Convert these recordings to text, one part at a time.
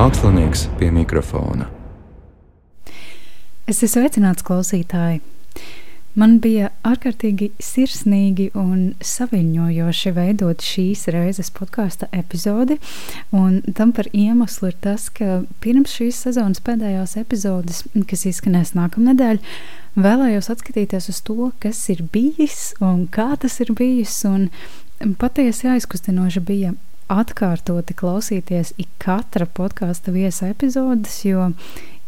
Mākslinieks pie mikrofona. Es esmu sveicināts klausītāji. Man bija ārkārtīgi sirsnīgi un saviņojoši veidot šīs reizes podkāstu epizodi. Tam par iemeslu ir tas, ka pirms šīs sezonas pēdējās epizodes, kas izskanēs nākamnedēļ, vēlējos atskatīties uz to, kas ir bijis un kā tas ir bijis. Patiesi aizkustinoši bija atkārtoti klausīties ik katra podkāstu viesa epizodes, jo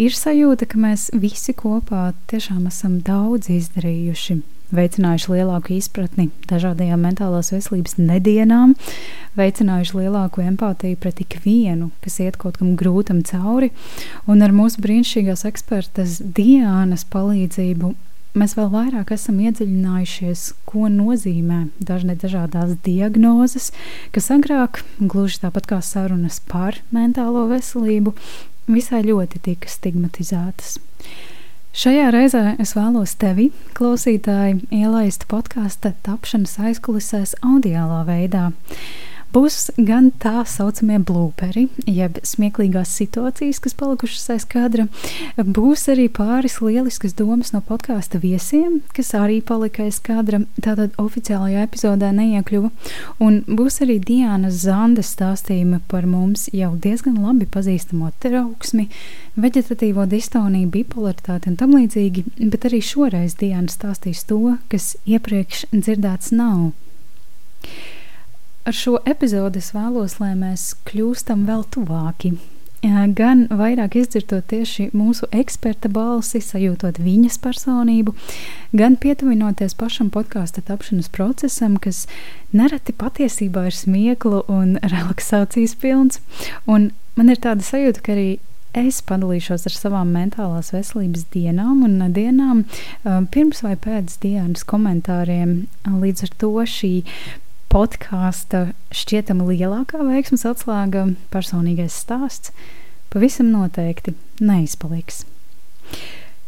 ir sajūta, ka mēs visi kopā tiešām esam daudz izdarījuši. Veicinājuši lielāku izpratni dažādajām mentālās veselības nedienām, veicinājuši lielāku empātiju pret ikvienu, kas iet kaut kam grūtam cauri, un ar mūsu brīnišķīgās ekspertas Diānas palīdzību mēs vēl vairāk esam iedziļinājušies, ko nozīmē dažne dažādas diagnozes, kas agrāk, gluži tāpat kā sarunas par mentālo veselību, visai ļoti tika stigmatizētas. Šajā reizē es vēlos tevi, klausītāji, ielaist podkāstu tapšanas aizkulisēs audiālā veidā. Būs gan tā saucamie blūperi, jeb smieklīgās situācijas, kas palikušas aiz kadra. Būs arī pāris lieliskas domas no podkāstu viesiem, kas arī palika aiz kadra. Tātad oficiālajā epizodē neiekļuva. Un būs arī Diānas Zandes stāstījumi par mums jau diezgan labi pazīstamo trauksmi, veģetatīvo distoniju, bipolaritāti un tam līdzīgi, bet arī šoreiz Diana stāstīs to, kas iepriekš dzirdēts nav. Ar šo epizodi es vēlos, lai mēs kļūstam vēl tuvāki. Gan vairāk izdzirdot tieši mūsu eksperta balsi, sajūtot viņas personību, gan pietuvinoties pašam podkāstu tapšanas procesam, kas nereti patiesībā ir smieklu un relaksācijas pilns. Un man ir tāda sajūta, ka arī es padalīšos ar savām mentālās veselības dienām un dienām pirms vai pēc dienas komentāriem. Līdz ar to šī podkāsta šķietama lielākā veiksmes atslēga personīgais stāsts pavisam noteikti neizpaliks.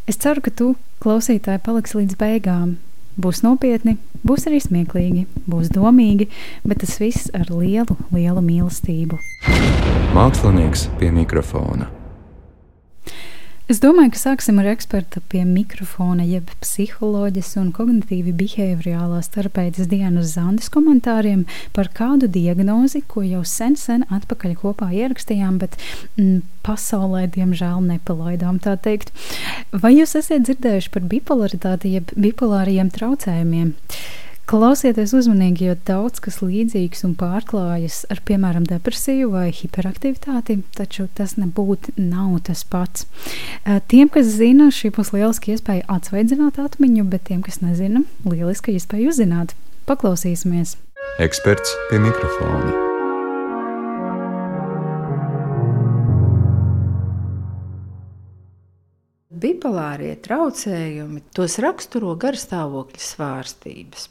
Es ceru, ka tu, klausītāji, paliksi līdz beigām. Būs nopietni, būs arī smieklīgi, būs domīgi, bet tas viss ar lielu, lielu mīlestību. Mākslinieks pie mikrofona. Es domāju, ka sāksim ar eksperta pie mikrofona, jeb psiholoģijas un kognitīvi behaviorālās terapeitas Dienas Zandes komentāriem par kādu diagnozi, ko jau sen, sen atpakaļ kopā ierakstījām, bet mm, pasaulē, diemžēl, nepalaidām tā teikt. Vai jūs esat dzirdējuši par bipolaritāti, jeb bipolāriem traucējumiem? Klausieties uzmanīgi, jo daudz kas līdzīgs un pārklājas ar, piemēram, depresiju vai hiperaktivitāti, taču tas nebūtu nav tas pats. Tiem, kas zina, šī būs lieliski iespēja atsveidzināt atmiņu, bet tiem, kas nezina, lieliski iespēja uzzināt. Paklausīsimies! Eksperts pie mikrofona. Bipolārie traucējumi tos raksturo garstāvokļa svārstības.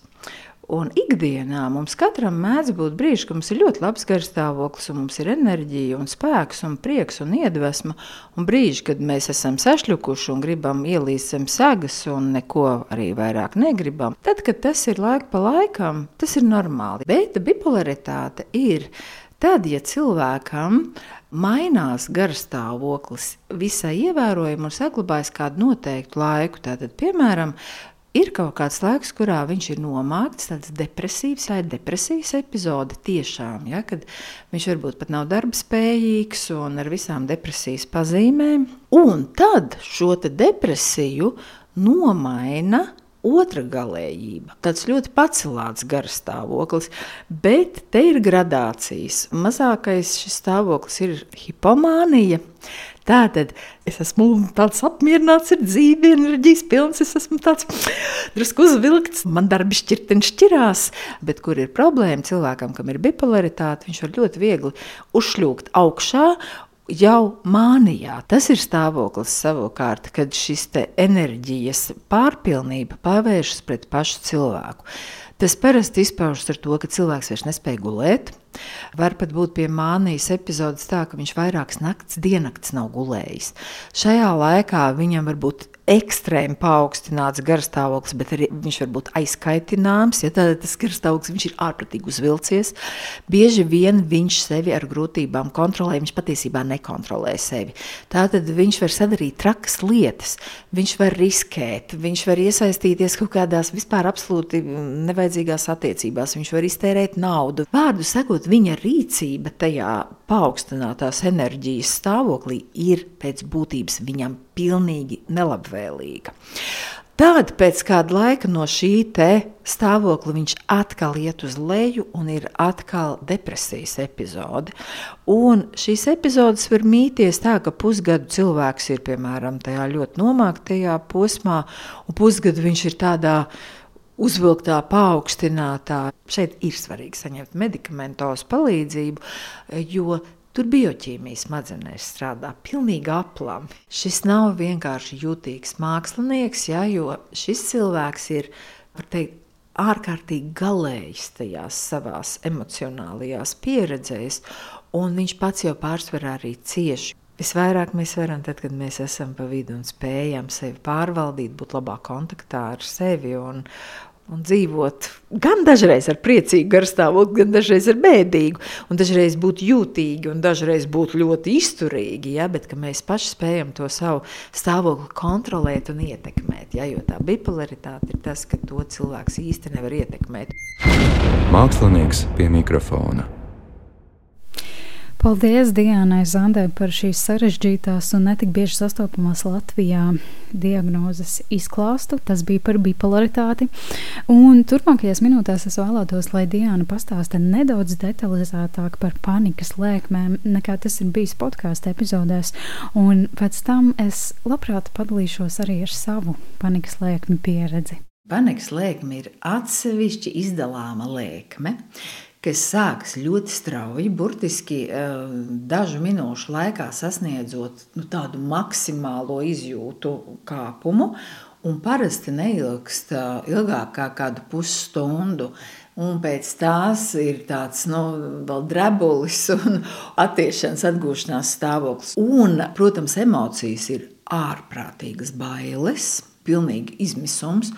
Un ikdienā mums katram mēdz būt brīži, kad mums ir ļoti labs garstāvoklis, un mums ir enerģija, un spēks, un prieks un iedvesma. Un brīži, kad mēs esam sašļukuši un gribam ielīst zem sagas, un neko arī vairāk negribam, tad, kad tas ir laika pa laikam, tas ir normāli. Bet bipolaritāte ir tad, ja cilvēkam mainās garstāvoklis visai ievērojami un saglabājas kādu noteiktu laiku. Tātad, piemēram, ir kaut kāds laiks, kurā viņš ir nomākts, tāds depresīvs vai depresijas epizode tiešām, ja, kad viņš varbūt pat nav darba spējīgs un ar visām depresijas pazīmēm. Un tad šo depresiju nomaina otra galējība. Tāds ļoti pacelāts garstāvoklis, bet te ir gradācijas. Mazākais šis stāvoklis ir hipomānija. Tātad es esmu tāds apmierināts ar dzīvi, enerģijas pilns. Es esmu tāds drusku uzvilkts, man darbi šķirteni šķirās. Bet kur ir problēma cilvēkam, kam ir bipolaritāte, viņš var ļoti viegli uzšļūkt augšā jau mānijā. Tas ir stāvoklis savukārt, kad šis enerģijas pārpilnība pārvēršas pret pašu cilvēku. Tas parasti izpaužas ar to, ka cilvēks vairs nespēja gulēt. Var pat būt pie mānijas epizodes tā, ka viņš vairākas naktas, diennakts nav gulējis. Šajā laikā viņam var būt ekstrēmi paaugstināts garstāvoklis, bet arī viņš var būt aizkaitināms. Ja tad tas garstāvoklis ir ārprātīgi uzvilcies, bieži vien viņš sevi ar grūtībām kontrolē. Viņš patiesībā nekontrolē sevi. Tātad viņš var sadarīt trakas lietas, viņš var riskēt, viņš var iesaistīties kaut kādās vispār absolūti nevajadzīgās attiecībās, viņš var iztērēt naudu. Vārdu sakot, viņa rīcība tajā paaugstinātās enerģijas stāvoklī ir pēc būtības viņam pilnīgi nelabvēlīga. Tad pēc kāda laika no šī stāvokļa viņš atkal iet uz leju un ir atkal depresijas epizode. Un šīs epizodes var mīties tā, ka pusgadu cilvēks ir piemēram tajā ļoti nomāktajā posmā, un pusgadu viņš ir tādā uzvilktā, paaugstinātā. Šeit ir svarīgi saņemt medikamentos palīdzību, jo Tur bioķīmija smadzenēs strādā pilnīgi aplam. Šis nav vienkārši jutīgs mākslinieks, ja, jo šis cilvēks ir teikt, ārkārtīgi galējs tajās savās emocionālajās pieredzēs, un viņš pats jau pārsvarā arī cieši. Visvairāk mēs varam tad, kad mēs esam pa vidu un spējam sevi pārvaldīt, būt labā kontaktā ar sevi un, un dzīvot gan dažreiz ar priecīgu garstāvokli, gan dažreiz ar bēdīgu, un dažreiz būt jūtīgi, un dažreiz būt ļoti izturīgi, ja, bet mēs paši spējam to savu stāvokli kontrolēt un ietekmēt, ja, jo tā bipolaritāte ir tas, ka to cilvēks īsti nevar ietekmēt. Mākslinieks pie mikrofona. Paldies Dienai Zandai par šīs sarežģītās un netik bieži sastopamās Latvijā diagnozes izklāstu. Tas bija par bipolaritāti. Un turpmākajās minūtēs es vēlētos, lai Diana pastāsta nedaudz detalizētāk par panikas lēkmēm, nekā tas ir bijis podkāstu epizodēs. Un pēc tam es labprāt padalīšos arī ar savu panikas lēkmi pieredzi. Panikas lēkme ir atsevišķi izdalāma lēkme, kas sākas ļoti strauji, burtiski eh, dažu minūšu laikā sasniedzot nu, tādu maksimālo izjūtu kāpumu, un parasti neilgst eh, ilgāk kā kādu pusstundu. Un pēc tās ir tāds nu, drebulis un attiešanās, atgūšanās stāvoklis. Un, protams, emocijas ir ārprātīgas bailes, pilnīgi izmisums.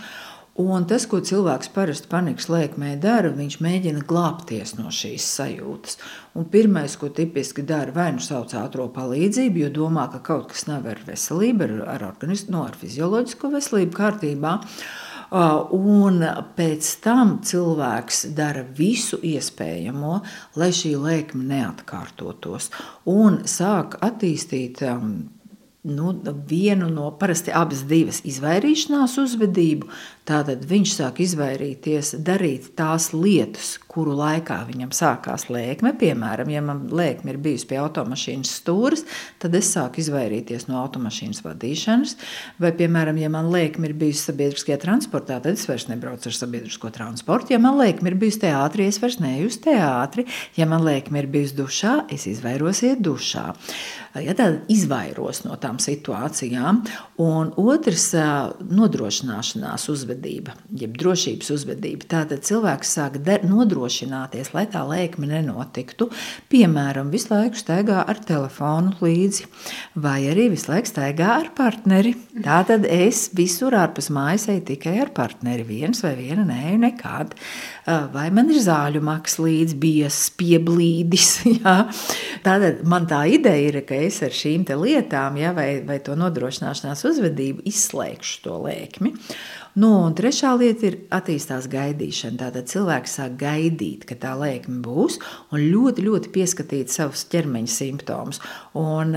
Un tas, ko cilvēks parasti panikas lēkmē dara, viņš mēģina glābties no šīs sajūtas. Un pirmais, ko tipiski dara, vai nu sauc ātrā palīdzību, jo domā, ka kaut kas nav ar veselību, ar, ar, organismu, no, ar fizioloģisko veselību kārtībā. Un pēc tam cilvēks dara visu iespējamo, lai šī lēkme neatkārtotos, un sāk attīstīt nu, vienu no parasti abas divas izvairīšanās uzvedību, Tātad viņš sāk izvairīties darīt tās lietas, kuru laikā viņam sākās lēkme. Piemēram, ja man lēkme ir bijusi pie automašīnas stūres, tad es sāku izvairīties no automašīnas vadīšanas. Vai, piemēram, ja man lēkme ir bijusi sabiedriskajā transportā, tad es vairs nebraucu ar sabiedrisko transportu. Ja man lēkme ir bijusi teātrī, es vairs neju uz teātri. Ja man lēkme ir bijusi dušā, es izvairos iet dušā. Ja tāda izvairos no tām situācijām, un otrs nodrošināšanās uzvedība uzvedība, jeb drošības uzvedība. Tātad cilvēks sāk nodrošināties, lai tā lēkme nenotiktu. Piemēram, visu laiku staigā ar telefonu līdzi, vai arī visu laiku staigā ar partneri. Tātad es visur ārpus mājas eju tikai ar partneri. Viens vai viena nē, nekāda. Vai man ir zāļu maks līdzi, biezs, pieblīdis. Jā. Tātad man tā ideja ir, ka es ar šīm lietām, ja, vai, vai to nodrošināšanās uzvedību izslēgšu to lēkmi. Nu, un trešā lieta ir attīstās gaidīšana. Tātad cilvēks sāk gaidīt, ka tā lēkme būs, un ļoti, ļoti pieskatīt savus ķermeņa simptomus. Un,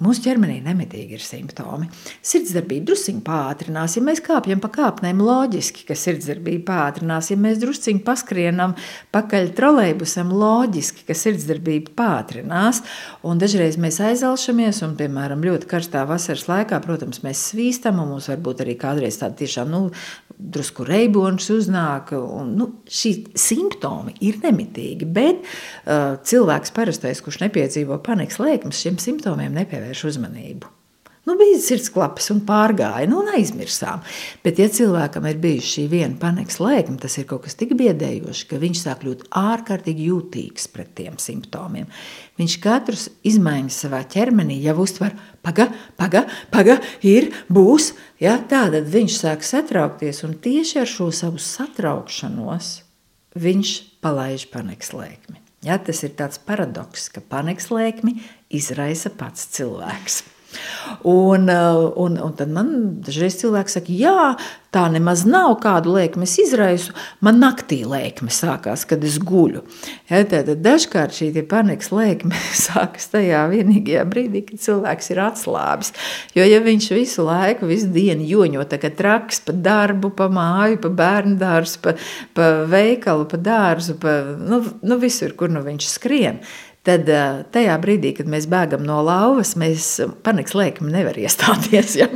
Mūsu ķermenī nemitīgi ir simptomi. Sirdsdarbība druskuļi pātrinās, ja mēs kāpjam pa kāpnēm, loģiski, ka sirdsdarbība pātrinās. Ja mēs druskuļi paskrienam pakaļ trolēļbusam, loģiski, ka sirdsdarbība pātrinās. Un dažreiz mēs aizelšamies, un, piemēram, ļoti karstā vasaras laikā, protams, mēs svīstam, un mums varbūt arī kādreiz tāda tiešām nu, drusku reibons uznāk. Un, nu, šī simptomi ir nemitīgi, bet uh, cilvēks parastais, kurš nepiedzīvo panikas lēkmes, šiem simptomiem nepievērš uzmanību. Nu, bija sirdsklapas un pārgāja, nu, un aizmirsām. Bet, ja cilvēkam ir bijusi šī viena panikas lēkme, tas ir kaut kas tik biedējošs, ka viņš sāk kļūt ārkārtīgi jūtīgs pret tiem simptomiem. Viņš katrs izmaiņas savā ķermenī jau uztver, paga, paga, paga, ir, būs. Ja? Tātad viņš sāk satraukties, un tieši ar šo savu satraukšanos viņš palaiž panikas lēkmi. Ja? Tas ir tāds paradoks, ka panikas lēkmi izraisa pats cilvēks. Un, uh, un, un tad man dažreiz cilvēki saka, jā, tā nemaz nav kādu lēkmi es izraisu. Man naktī lēkme sākās, kad es guļu. Ja, tad dažkārt šī panikas lēkme sākas tajā vienīgajā brīdī, kad cilvēks ir atslābis. Jo ja viņš visu laiku, visu dienu joņo traks pa darbu, pa māju, pa bērnu dārzu, pa, pa veikalu, pa dārzu, pa, nu, nu visur, kur nu viņš skrien, tad tajā brīdī, kad mēs bēgam no lauvas, mēs panikas lēkumi nevar iestāties. Ja?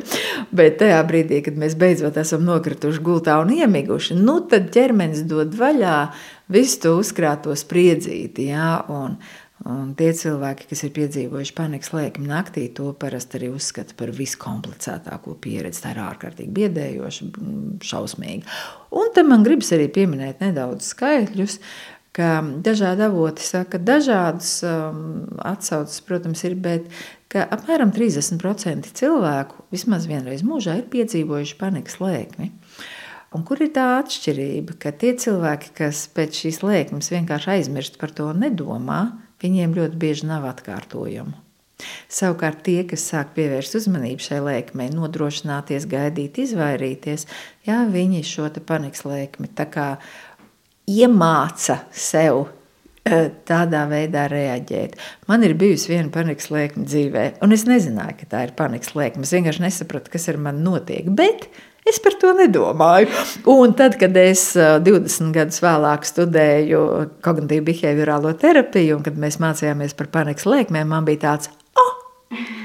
Bet tajā brīdī, kad mēs beidzot esam nokrituši gultā un iemiguši, nu tad ķermenis dod vaļā visu to uzkrāto spriedzīti. Ja? Un, Un tie cilvēki, kas ir piedzīvojuši panikas lēkmi naktī, to parasti arī uzskata par viskomplicētāko pieredzi. Tā ir ārkārtīgi biedējoša, šausmīga. Un tam man gribas arī pieminēt nedaudz skaitļus. Uh, ka dažādi avoti saka, dažādas um, atsauces, protams, ir, bet apmēram 30% cilvēku vismaz vienreiz mūžā ir piedzīvojuši panikas lēkmi. Un kur ir tā atšķirība, ka tie cilvēki, kas pēc šīs lēkmes vienkārši aizmirst par to nedomā, viņiem ļoti bieži nav atkārtojumu. Savukārt tie, kas sāk pievērst uzmanību šai lēkmei, nodrošināties, gaidīt, izvairīties, jā, viņi šo panikas lēkmi tā kā iemāca sev eh, tādā veidā reaģēt. Man ir bijusi viena panikas lēkme dzīvē, un es nezināju, ka tā ir panikas lēkme. Es vienkārši nesapratu, kas ar mani notiek. Bet es par to nedomāju. Un tad, kad es 20 eh, gadus vēlāk studēju kognitīvu behaviorālo terapiju, un kad mēs mācījāmies par panikas lēkmēm, man bija tāds,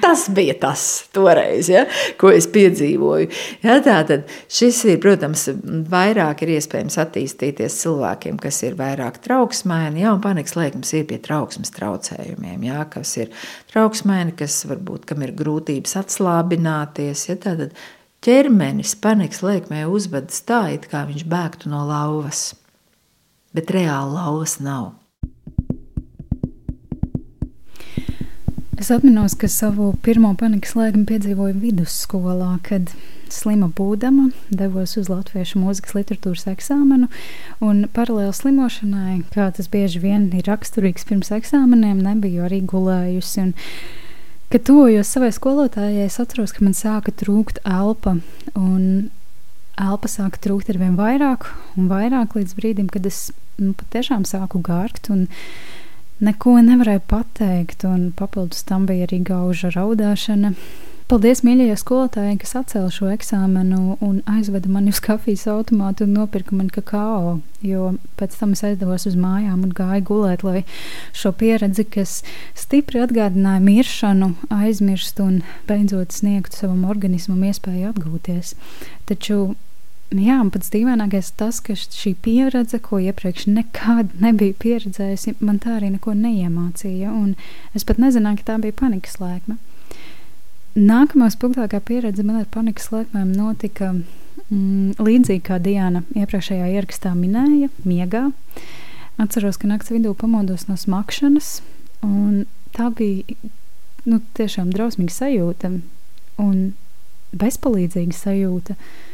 Tas bija tas, toreiz, ja, ko es piedzīvoju. Ja, tātad šis ir, protams, vairāk ir iespējams attīstīties cilvēkiem, kas ir vairāk trauksmēni, ja, panikas lēkums ir pie trauksmes traucējumiem, ja, kas ir trauksmēni, kas varbūt, kam ir grūtības atslābināties. Ja, tātad ķermenis panikas lēkmē uzvedas tā, it kā viņš bēgtu no lauvas, bet reāli lauvas nav. Es atceros, ka savu pirmo panikas lēkmi piedzīvoju vidusskolā, kad slima būdama devos uz latviešu mūzikas literatūras eksāmenu. Paralēli slimošanai, kā tas bieži vien ir raksturīgs pirms eksāmeniem, nebiju arī gulējusi. Kad tuvojos savai skolotājai, es atceros, ka man sāka trūkt elpa. Elpa sāka trūkt ar vien vairāk un vairāk līdz brīdim, kad es nu, patiešām sāku gārkt. Un, Neko nevarēju pateikt, un papildus tam bija arī gauža raudāšana. Paldies mīļajai skolotājai, kas atcēla šo eksāmenu un aizveda mani uz kafijas automātu un nopirka man kakao. Jo pēc tam es aizdevos uz mājām un gāju gulēt, lai šo pieredzi, kas stipri atgādināja miršanu, aizmirst un beidzot sniegtu savam organismam iespēju atgūties. Taču Jā, un pats dīvainākais tas, ka šī pieredze, ko iepriekš nekad nebiju pieredzējusi, man tā arī neko neiemācīja. Es pat nezināju, ka tā bija panikas lēkme. Nākamā spilgtākā pieredze man ar panikas lēkmēm notika mm, līdzīgi kā Diana iepriekšējā ierakstā minēja, miegā. Atceros, ka naktas vidū pamodos no smakšanas, un tā bija nu, tiešām drausmīga sajūta un bezpalīdzīga sajūta. Uh,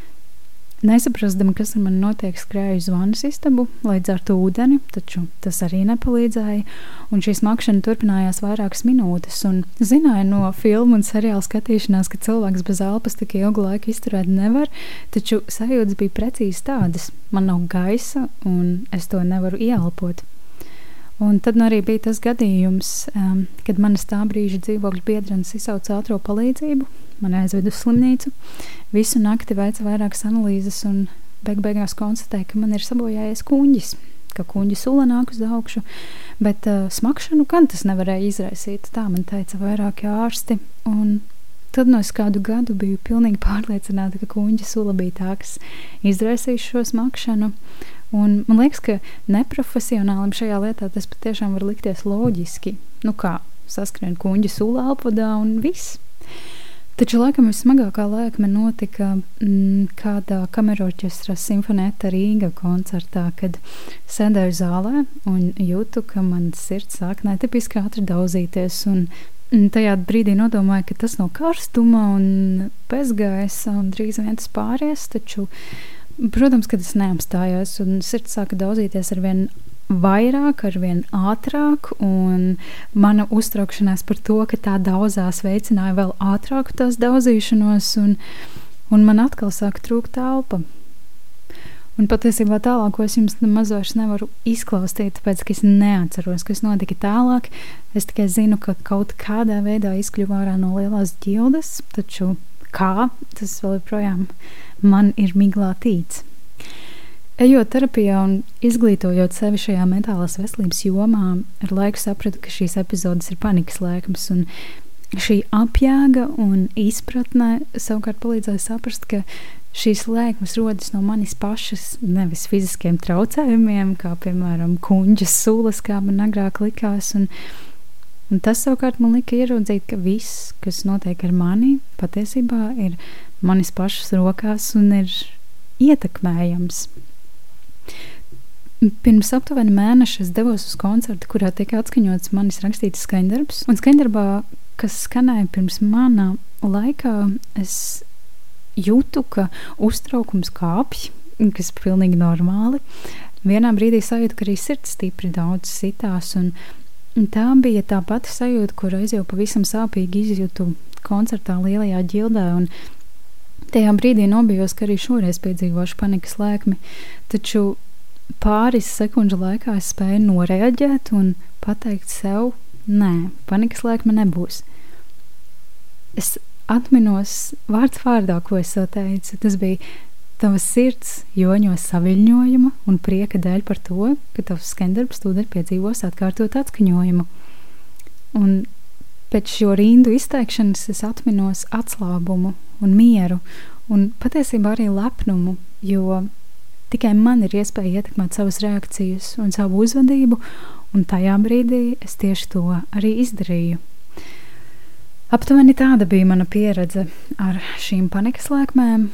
Nesaprastama, kas ar mani notiek, skrēju uz vannas istabu, lai dzertu ūdeni, taču tas arī nepalīdzēja. Un šī smakšana turpinājās vairākas minūtes. Zināju no filmu un seriāla skatīšanās, ka cilvēks bez elpas tik ilgu laiku izturēt nevar, taču sajūtas bija precīzi tādas. Man nav gaisa, un es to nevaru ieelpot. Un tad nu arī bija tas gadījums, um, kad manas tā brīža dzīvokļa biedrenes izsauca ātrā palīdzību, man aizveda uz slimnīcu. Visu nakti veica vairākas analīzes un beig beigās konstatēja, ka man ir sabojājies kuģis, ka kuģis sula nāk uz augšu, bet uh, smakšanu gan tas nevarēja izraisīt. Tā man teica vairāki ārsti. Tad no es kādu gadu biju pilnīgi pārliecināta, ka kuģa sula bija tā, kas izraisīs šo smakšanu. Un man liekas, ka neprofesionālim šajā lietā tas patiešām var likties loģiski. Nu kā, saskrien kuģi sula apvadā un viss. Taču laikam vismagākā lēkme notika mm, kādā kamerorķestra simfonēta Rīga koncertā, kad sēdēju zālē un jūtu, ka man sirds sāk netipiski ātri daudzīties. Un tajā brīdī nodomāju, ka tas no karstuma un bezgaisa un drīz vien tas pāries, taču, protams, ka tas neapstājās un sirds sāka daudzīties ar vien vairāk, ar vien ātrāk, un mana uztraukšanās par to, ka tā daudzās veicināja vēl ātrāku tās daudzīšanos, un, un man atkal sāka trūkt telpa. Un patiesībā tālāko es jums nemaz nevaru izklāstīt, tāpēc ka es neatceros, kas notika tālāk. Es tikai zinu, ka kaut kādā veidā izkļuva ārā no lielās ģildes, taču kā tas vēl joprojām man ir miglā tīts. Ejot terapijā un izglītojot sevi šajā mentālās veselības jomā, ar laiku sapratu, ka šīs epizodes ir panikas lēkmes. Šī apjēga un izpratne savukārt palīdzēja saprast, ka šīs lēkmes rodas no manis pašas, nevis fiziskiem traucējumiem, kā piemēram kuģis sulas, kā man agrāk likās. Un, un tas savukārt man lika ieraudzīt, ka viss, kas notiek ar mani, patiesībā ir manis pašas rokās un ir ietekmējams. Pirms aptuveni mēneša es devos uz koncertu, kurā tika atskaņots manis rakstīts skaņdarbs. Un skaņdarbā, kas skanēja pirms manā laikā, es jūtu, ka uztraukums kāpj, kas ir pilnīgi normāli. Vienā brīdī sajūtu, ka arī sirds stipri daudz sitās. Un, tā bija tā pati sajūta, kur es jau pavisam sāpīgi izjūtu koncertā Lielajā ģildē. Tajā brīdī nobijos, ka arī šoreiz piedzīvošu panikas lēkmi. Taču pāris sekundžu laikā es spēju noreaģēt un pateikt sev, nē, panikas lēkme nebūs. Es atminos vārds vārdā, ko es teicu. Tas bija tavs sirds joņo saviļņojumu un prieka dēļ par to, ka tavs skandarbs tūdaļ piedzīvos atkārtot atskaņojumu. Un pēc šo rindu izteikšanas es atminos atslābumu un mieru un patiesībā arī lepnumu, jo Tikai man ir iespēja ietekmēt savas reakcijas un savu uzvedību, un tajā brīdī es tieši to arī izdarīju. Aptuveni tāda bija mana pieredze ar šīm panikas lēkmēm.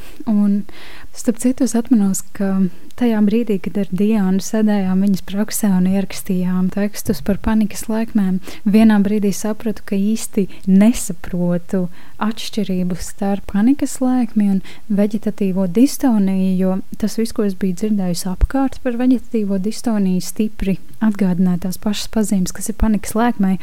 Starp citu, es atceros, ka tajā brīdī, kad ar Diānu sēdējām viņas praksē un ierakstījām tekstus par panikas lēkmēm, vienā brīdī sapratu, ka īsti nesaprotu atšķirību starp panikas lēkmi un veģetatīvo distoniju, jo tas viss, ko es biju dzirdējusi apkārt par veģetatīvo distoniju, stipri atgādināja tās pašas pazīmes, kas ir panikas lēkmei.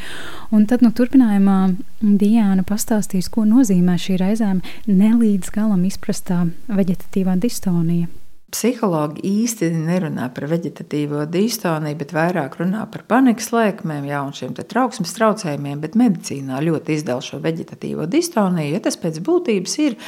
Un tad, nu, turpinājumā Diāna pastāstīs, ko nozīmē šī reizēm nelīdz galam izprastā veģetatīvā distonija. Psihologi īsti nerunā par vegetatīvo distoniju, bet vairāk runā par panikas lēkmēm, jā, un šiem trauksmes traucējumiem. Bet medicīnā ļoti izdala šo vegetatīvo distoniju, jo tas pēc būtības ir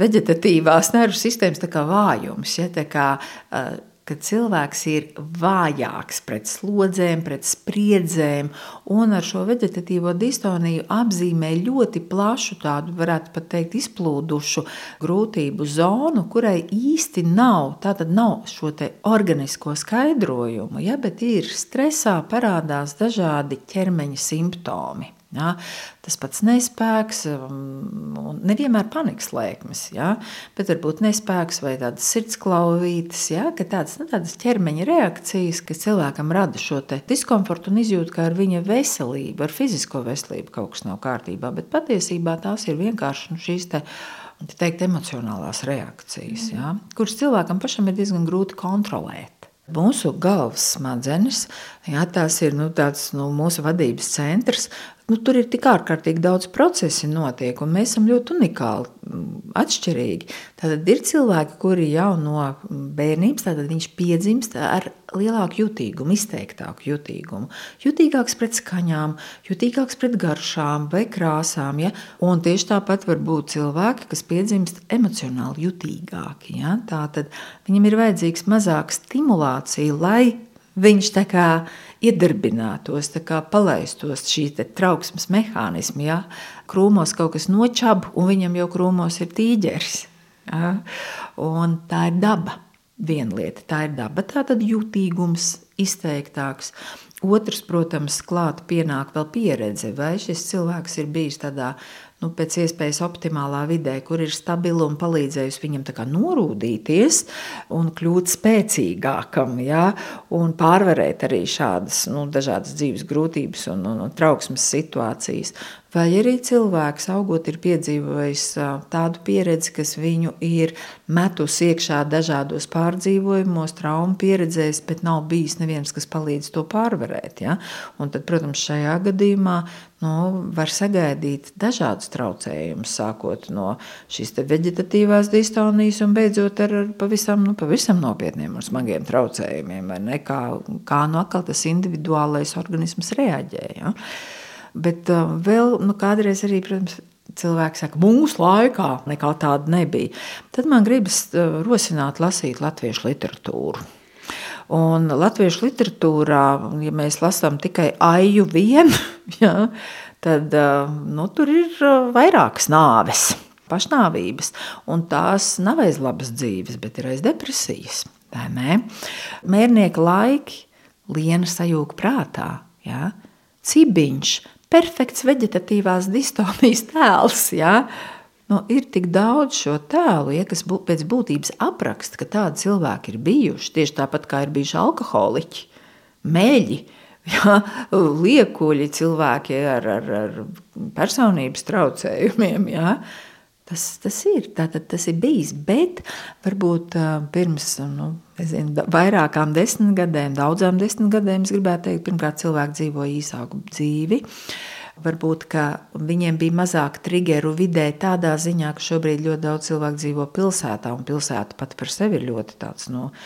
vegetatīvās nervu sistēmas vājums. Ja, kā, uh, ka cilvēks ir vājāks pret slodzēm, pret spriedzēm, un ar šo vegetatīvo distoniju apzīmē ļoti plašu, tādu varētu pat teikt, izplūdušu grūtību zonu, kurai īsti nav, tātad nav šo organisko skaidrojumu, ja, bet ir stresā parādās dažādi ķermeņa simptomi. Ja? Tas pats nespēks, um, nevienmēr panikas lēkmes, ja? bet varbūt nespēks vai tādas sirdsklauvītes, ja? ka tādas, nu, tādas ķermeņa reakcijas, kas cilvēkam rada šo diskomfortu un izjūt, ka ar viņa veselību, ar fizisko veselību kaut kas nav kārtībā, bet patiesībā tās ir vienkārši nu, šīs te, teikt, emocionālās reakcijas, ja? kuras cilvēkam pašam ir diezgan grūti kontrolēt. Mūsu galvas smadzenes, jā, tās ir nu, tāds, nu, mūsu vadības centrs, nu, tur ir tik ārkārtīgi daudz procesu notiek, un mēs esam ļoti unikāli, mm, atšķirīgi. Tad ir cilvēki, kuri jau no bērnības viņš piedzimst ar lielāku jutīgumu, izteiktāku jutīgumu. Jutīgāks pret skaņām, jutīgāks pret garšām vai krāsām. Ja? Un tieši tāpat var būt cilvēki, kas piedzimst emocionāli jutīgāki. Ja? Tātad viņam ir vajadzīgs mazāk stimulācija, lai viņš tā kā iedarbinātos, palaistos šī trauksmes mehānismi. Ja? Krūmos kaut kas nočab, un viņam jau krūmos ir tīģeris. Ja? Un tā ir daba. Viena lieta, tā ir daba, tā tad jutīgums, izteiktāks. Otrs, protams, klāt pienāk vēl pieredze, vai šis cilvēks ir bijis tādā nu, pēc iespējas optimālā vidē, kur ir stabila un palīdzējusi viņam norūdīties un kļūt spēcīgākam, ja, un pārvarēt arī šādas nu, dažādas dzīves grūtības un, un, un trauksmes situācijas. Vai arī cilvēks, augot, ir piedzīvojis tādu pieredzi, kas viņu ir metus iekšā dažādos pārdzīvojumos, traumu pieredzējis, bet nav bijis neviens, kas palīdz to pārvarēt. Ja? Un tad, protams, šajā gadījumā nu, var sagaidīt dažādus traucējumus, sākot no šīs veģetatīvās distonijas un beidzot ar pavisam, nu, pavisam nopietniem un smagiem traucējumiem, kā, kā nu atkal tas individuālais organisms reaģē. Ja? Bet uh, vēl nu, kādreiz arī, protams, cilvēki saka, mūsu laikā nekā tāda nebija. Tad man gribas uh, rosināt lasīt latviešu literatūru. Un latviešu literatūrā, ja mēs lasām tikai aiju vienu, ja, tad uh, nu, tur ir vairākas nāves, pašnāvības. Un tās nav aiz labas dzīves, bet ir aiz depresijas. Mērnieka laiki liena sajūga prātā. Ja? Cibiņš perfekts veģetatīvās distonijas tēls. Ja? Nu, ir tik daudz šo tēlu, ja, kas bū, pēc būtības apraksta, ka tādi cilvēki ir bijuši. Tieši tāpat kā ir bijuši alkoholiķi, meļi, ja, liekuļi, cilvēki ar, ar, ar personības traucējumiem. Ja. Tas, tas ir, tātad tas ir bijis, bet varbūt pirms nu, nezinu, vairākām desmit gadiem, daudzām desmit gadiem, es gribētu teikt, pirmkārt cilvēki dzīvoja īsāku dzīvi. Varbūt viņiem bija mazāk triggeru vidē, tādā ziņā, ka šobrīd ļoti daudz cilvēku dzīvo pilsētā, un pilsēta pat par sevi ir ļoti tāds. No, nu,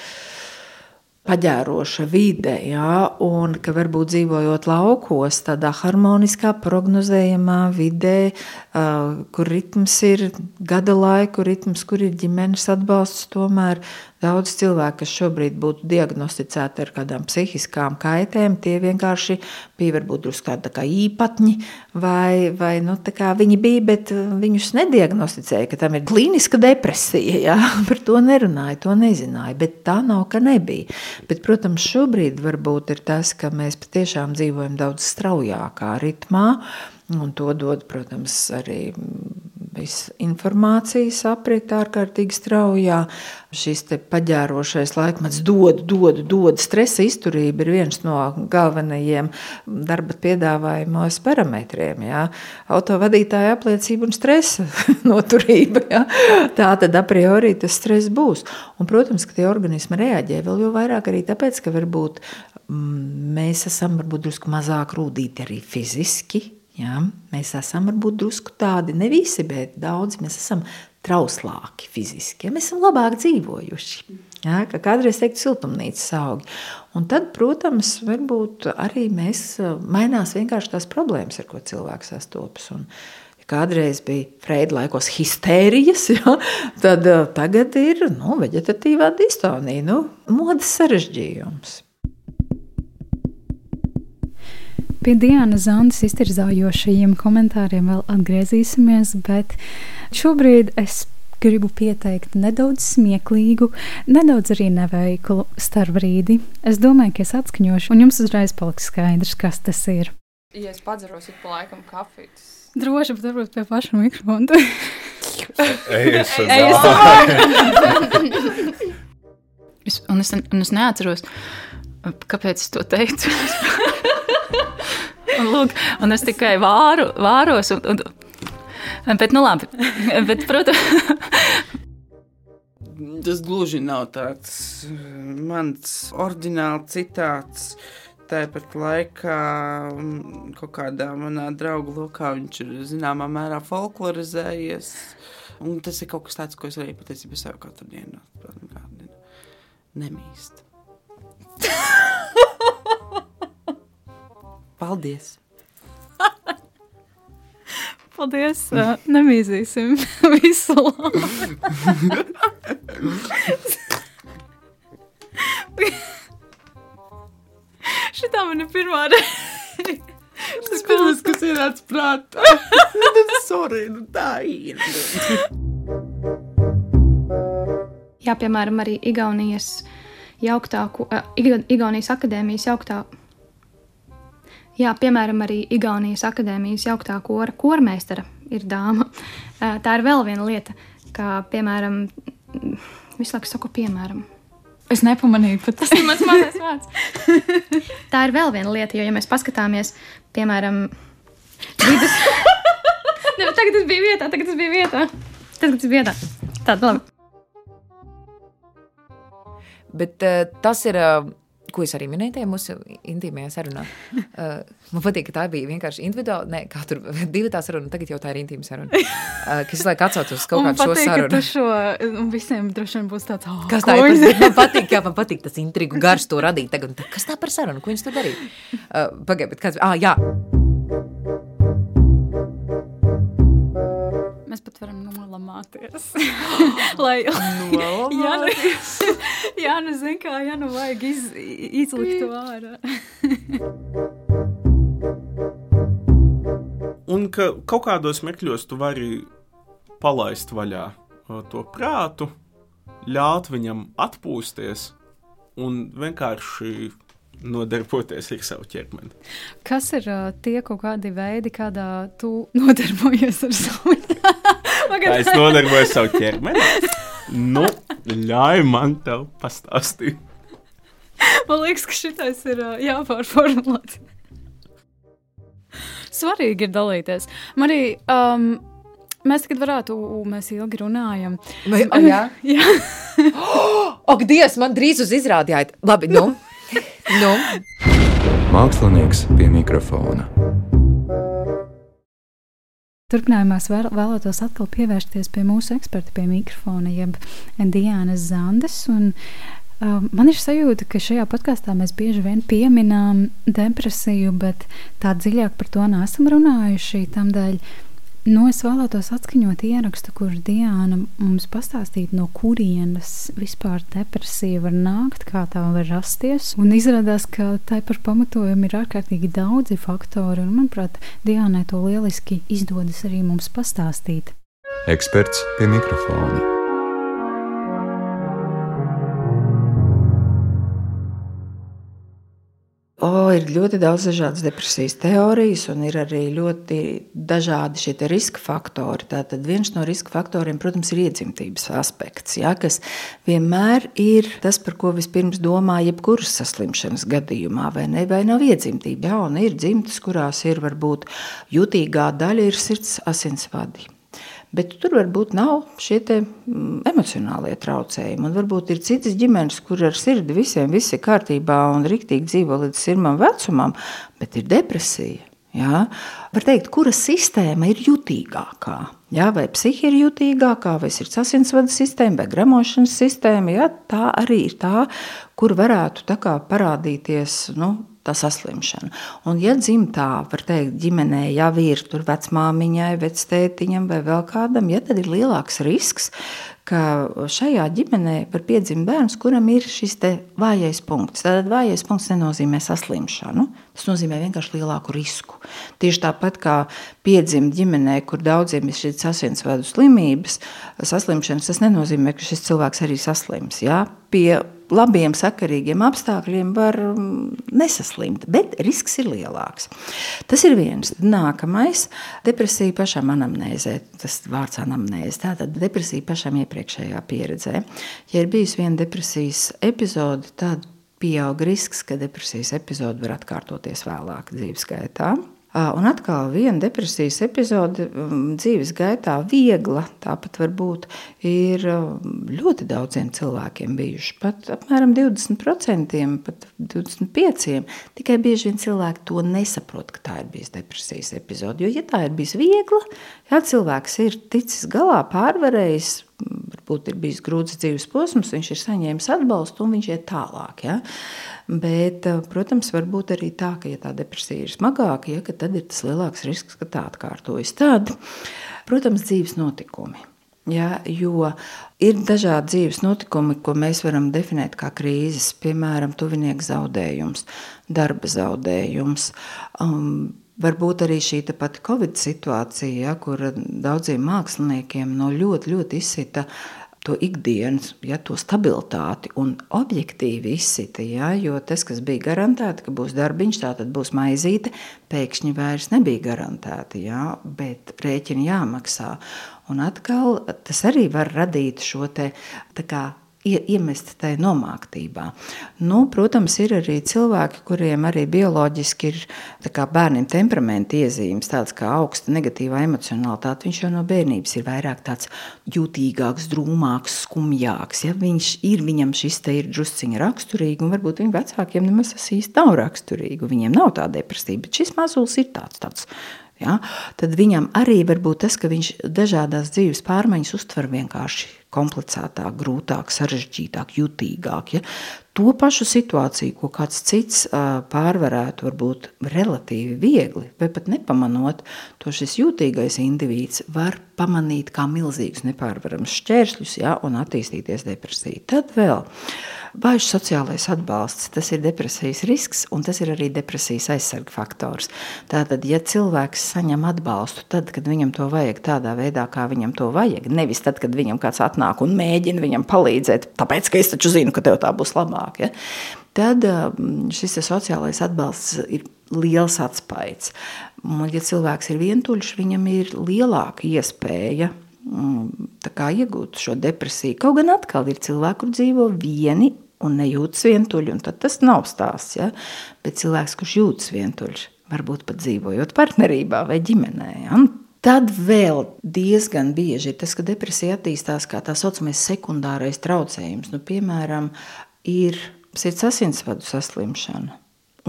paģēroša vide, ja, un ka varbūt dzīvojot laukos, tādā harmoniskā, prognozējamā vidē, uh, kur ritms ir gada laiku, ritms, kur ir ģimenes atbalsts, tomēr Daudz cilvēku, kas šobrīd būtu diagnosticēti ar kādām psihiskām kaitēm, tie vienkārši bija varbūt drusku tādi tā īpatņi, vai, vai nu, viņi bija, bet viņus nediagnosticēja, ka tam ir klīniska depresija. Ja? Par to nerunāja, to nezināja, bet tā nav, ka nebija. Bet, protams, šobrīd varbūt ir tas, ka mēs patiešām dzīvojam daudz straujākā ritmā, Un to dod, protams, arī viss informācijas aprit ārkārtīgi straujā. Šis paģērošais laikmets dod, dod, dod. Stresa izturība ir viens no galvenajiem darba piedāvājumos parametriem. Jā. Autovadītāja apliecība un stresa noturība. Jā. Tā tad a priori tas stress būs. Un, protams, ka tie organismi reaģē vēl jau vairāk arī tāpēc, ka varbūt mm, mēs esam varbūt drusku mazāk rūdīti arī fiziski Ja? Mēs esam varbūt drusku tādi, ne visi, bet daudzi mēs esam trauslāki fiziski. Ja? Mēs esam labāk dzīvojuši. Ja? Kā kādreiz teikt, siltumnīcas augi. Un tad, protams, varbūt arī mēs mainās vienkārši tās problēmas, ar ko cilvēks sastopas. Un, kādreiz bija Freida laikos histērijas, ja, tad tagad ir nu, veģetatīvā distonija, nu, modes sarežģījums. Pie Dienas Zandes iztirzājošajiem komentāriem vēl atgriezīsimies, bet šobrīd es gribu pieteikt nedaudz smieklīgu, nedaudz arī neveiklu starpbrīdi. Es domāju, ka es atskaņošu, un jums uzreiz paliks skaidrs, kas tas ir. Ja es padzeros ik pa laikam kafijas. Droši, bet varbūt pie paša mikrofona. es, es, un, es, un es neatceros, kāpēc es to teicu. un, lūk, un es tikai vāru, vāros. Un, un, bet, nu labi, bet, protams. Tas gluži nav tāds mans oriģināls citāts. Tāpat laikā kaut kādā manā draugu lokā viņš ir zināmā mērā folklorizējies. Un tas ir kaut kas tāds, ko es arī patiesībā sev katru dienu nemīstu. Paldies! Paldies! Uh, nemīzīsim visu labu. Šitā man ir pirmā reize. Tas pirmais, kas ir atprātā. Sorry, nu tā ir. Jā, piemēram, arī Igaunijas jauktā, Igaunijas akadēmijas jauktā. Jā, piemēram, arī Igaunijas akadēmijas jauktā kora kormeistara ir dāma. Tā ir vēl viena lieta, kā piemēram, visu laiku saku, piemēram. Es nepamanīju, pat tas ir mans mazais vārds. Tā ir vēl viena lieta, jo, ja mēs paskatāmies, piemēram, vidus. ne, tagad tas bija vietā, tagad tas bija vietā. Tagad tas bija vietā. Tāda labi. Bet uh, tas ir. Uh, ko es arī minēju tajā mūsu intīmajā sarunā. Uh, man patīk, ka tā bija vienkārši individuāla, ne, kā tur divi tā saruna, tagad jau tā ir intīma saruna. Uh, kas laik atsaucas uz kaut kādu šo sarunu. Šo, un visiem droši vien būs tāds, oh, kas tā ir. Man patīk, kā man patīk tas intrigu gars to radīt. Tagad, kas tā par sarunu, ko viņš tur darīja? Uh, Pagaidiet, kāds, ah, jā. Mēs pat varam nolamāties. Lai nolamāties. jā, nu, zin kā, jā, nu vajag iz, izlikt to ārā. Un ka kaut kādos mekļos tu vari palaist vaļā to prātu, ļaut viņam atpūsties un vienkārši nodarboties ar savu ķermeni. Kas ir uh, tie kaut kādi veidi, kādā tu nodarbojies ar savu ķermeni? Es nodarbojos ar savu ķermeni. Nu, ļauj man te pastāstīt. Man liekas, ka šitais ir uh, jāpārformulē. Svarīgi ir dalīties. Man arī. Um, Mēs tagad varētu, mēs ilgi runājam. Vai, o, jā, jā. oh, ak, Dievs, man drīz uz izrādījāt. Labi, nu. Nu? Mākslinieks pie mikrofona. Turpinājumā vēl, vēlētos atkal pievērsties pie mūsu eksperta pie mikrofona, jeb Diānas Zandes. Un, uh, man ir sajūta, ka šajā podkāstā mēs bieži vien pieminām depresiju, bet tā dziļāk par to neesam runājuši. Tādēļ Nu, es vēlētos atskaņot ierakstu, kur Diana mums pastāstīja, no kurienes vispār depresija var nākt, kā tā var rasties. Un izrādās, ka tai par pamatojumu ir ārkārtīgi daudzi faktori, un, manuprāt, Diānai to lieliski izdodas arī mums pastāstīt. Eksperts pie mikrofona. O, ir ļoti daudz dažādas depresijas teorijas, un ir arī ļoti dažādi šie riska faktori. Tātad viens no riska faktoriem, protams, ir iedzimtības aspekts, ja, kas vienmēr ir tas, par ko vispirms domā jebkuras saslimšanas gadījumā, vai ne, vai nav iedzimtība. Ja, un ir dzimtas, kurās ir varbūt jutīgā daļa, ir sirds asinsvadi. Bet tur varbūt nav šie te, mm, emocionālie traucējumi. Un varbūt ir citas ģimenes, kur ar sirdi visiem viss ir kārtībā un riktīgi dzīvo līdz sirmam vecumam, bet ir depresija. Jā. Var teikt, kura sistēma ir jutīgākā? Jā, vai psihi ir jutīgākā, vai sirds asinsvadu sistēma, vai gramošanas sistēma? Jā, tā arī ir tā, kur varētu tā parādīties nu, tā saslimšana. Un, ja dzimtā, var teikt, ģimenē jau ir tur vecmāmiņai, vectētiņam vai vēl kādam, ja tad ir lielāks risks, ka šajā ģimenē var piedzimt bērns, kuram ir šis vājais punkts. Tātad vājais punkts nenozīmē saslimšanu, tas nozīmē vienkārši lielāku risku. Tieši tāpat kā piedzimt ģimenē, kur daudziem ir šīs asinsvadu slimības, saslimšanas, tas nenozīmē, ka šis cilvēks arī saslims. Jā? Pie labiem, sakarīgiem apstākļiem var mm, nesaslimt, bet risks ir lielāks. Tas ir viens. Nākamais - depresija pašam anamnēzē. Tas vārds anamnēze. Tātad depresija pašam iepriekšējā pieredzē. Ja ir bijusi viena depresijas epizode, tad pieaug risks, ka depresijas epizode var atkārtoties vēlāk dzīves gaitā. Un atkal viena depresijas epizode um, dzīves gaitā viegla, tāpat varbūt ir um, ļoti daudziem cilvēkiem bijuši. Pat apmēram 20%, pat 25%. Tikai bieži vien cilvēki to nesaprot, ka tā ir bijusi depresijas epizode. Jo, ja tā ir bijusi viegla, ja cilvēks ir ticis galā, pārvarējis, varbūt ir bijis grūts dzīves posms, viņš ir saņēmis atbalstu un viņš iet tālāk. Ja? Bet, eh, protams, var būt arī tā, ka, ja tā depresija ir smagāka, ja, tad ir tas lielāks risks, ka tā atkārtojas. Tad, protams, dzīves notikumi. Ja, jo ir dažādi dzīves notikumi, ko mēs varam definēt kā krīzes, piemēram, tuvinieku zaudējums, darba zaudējums. Um, Varbūt arī šī pati Covid situācija, ja, kur daudziem māksliniekiem no ļoti, ļoti izsita to ikdienas, ja, to stabilitāti un objektīvi izsita. Ja, jo tas, kas bija garantēts, ka būs darbiņš, tā tad būs maizīte, pēkšņi vairs nebija garantēti, ja, bet rēķini jāmaksā. Un atkal tas arī var radīt šo te kā iemest tajā nomāktībā. Nu, protams, ir arī cilvēki, kuriem arī bioloģiski ir bērniem temperamenta iezīmes, tādas kā augsta negatīvā emocionalitāte. Viņš jau no bērnības ir vairāk tāds jutīgāks, drūmāks, skumjāks. Ja? Viņš ir, viņam šis te ir drusciņi raksturīgi, un varbūt viņa vecākiem nemaz tas īsti nav raksturīgi. Viņiem nav tā depresija, bet šis mazulis ir tāds, tāds Ja? Tad viņam arī var būt tas, ka viņš dažādas dzīves pārmaiņas uztver vienkārši komplicētāk, grūtāk, sarežģītāk, jutīgāk. Ja? To pašu situāciju, ko kāds cits pārvarētu, varbūt relatīvi viegli, vai pat nepamanot, to šis jūtīgais indivīds var pamanīt kā milzīgus nepārvarams šķēršļus ja? un attīstīties depresija. Tad vēl Vājš sociālais atbalsts, tas ir depresijas risks, un tas ir arī depresijas aizsarga faktors. Tātad, ja cilvēks saņem atbalstu tad, kad viņam to vajag tādā veidā, kā viņam to vajag, nevis tad, kad viņam kāds atnāk un mēģina viņam palīdzēt, tāpēc, ka es taču zinu, ka tev tā būs labāk, ja? tad um, šis sociālais atbalsts ir liels atspaids. Un, ja cilvēks ir vientuļš, viņam ir lielāka iespēja mm, iegūt šo depresiju. Kaut gan atkal ir cilvēki, kur dzīvo vieni un nejūtas vientuļi, un tas nav stāsts. Ja? Bet cilvēks, kurš jūtas vientuļš, varbūt pat dzīvojot partnerībā vai ģimenē. Ja? Tad vēl diezgan bieži ir tas, ka depresija attīstās kā tā saucamais sekundārais traucējums. Nu, piemēram, ir sirds asinsvadu saslimšana,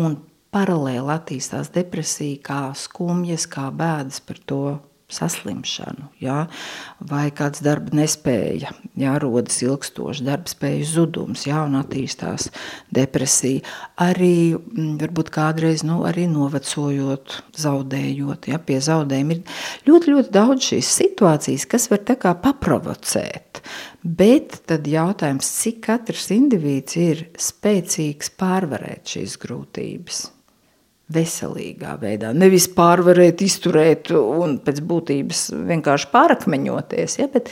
un paralēli attīstās depresija, kā skumjas, kā bēdas par to saslimšanu, jā, vai kāds darba nespēja, jā, rodas ilgstošs darba spējas zudums, jā, un attīstās depresija. Arī mm, varbūt kādreiz nu, arī novecojot, zaudējot, jā, pie zaudējuma ir ļoti, ļoti daudz šīs situācijas, kas var tā kā paprovocēt. Bet tad jautājums, cik katrs indivīds ir spēcīgs pārvarēt šīs grūtības veselīgā veidā. Nevis pārvarēt, izturēt un pēc būtības vienkārši pārakmeņoties, ja, bet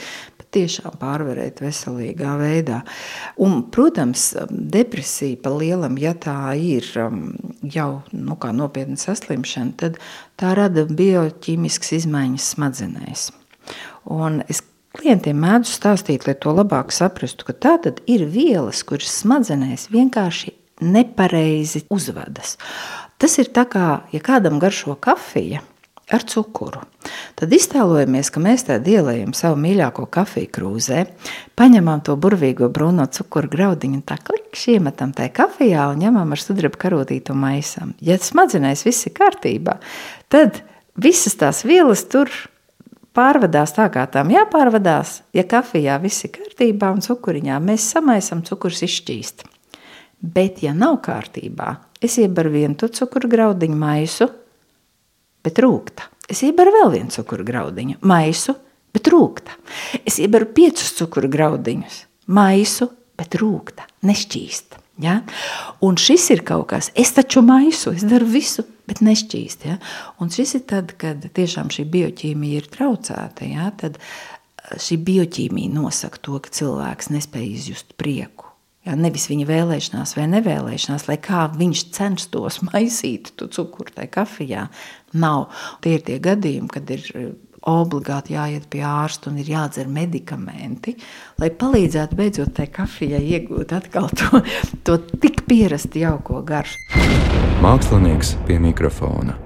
tiešām pārvarēt veselīgā veidā. Un, protams, depresija pa lielam, ja tā ir um, jau nu, nopietna saslimšana, tad tā rada bioķīmiskas izmaiņas smadzenēs. Un es klientiem mēdzu stāstīt, lai to labāk saprastu, ka tā tad ir vielas, kuras smadzenēs vienkārši nepareizi uzvedas. Tas ir tā kā, ja kādam garšo kafija ar cukuru. Tad iztēlojamies, ka mēs tādā ielējam savu mīļāko kafiju krūzē, paņemam to burvīgo brūno cukuru graudiņu tā klikšķi iemetam tajā kafijā un ņemam ar sudraba karotītu maisam. Ja smadzenēs viss ir kārtībā, tad visas tās vielas tur pārvadās tā, kā tām jāpārvadās. Ja kafijā viss ir kārtībā un cukuriņā mēs samaisam, cukurs izšķīst. Bet, ja nav kārtībā, es iebaru vienu to cukuru graudiņu maisu, bet rūkta. Es iebaru vēl vienu cukuru graudiņu maisu, bet rūkta. Es iebaru piecus cukuru graudiņus maisu, bet rūkta, nešķīsta. Ja? Un šis ir kaut kas, es taču maisu, es daru visu, bet nešķīst. Ja? Un šis ir tad, kad tiešām šī bioķīmija ir traucēta, ja? tad šī bioķīmija nosaka to, ka cilvēks nespēj izjust prieku. Jā, nevis viņa vēlēšanās vai nevēlēšanās, lai kā viņš censtos maisīt to cukuru tajā kafijā. Nav. Tie ir tie gadījumi, kad ir eh, obligāti jāiet pie ārsta un ir jādzer medikamenti, lai palīdzētu beidzot tai kafijai iegūt atkal to, to tik pierasti jauko garšu. Mākslinieks pie mikrofona.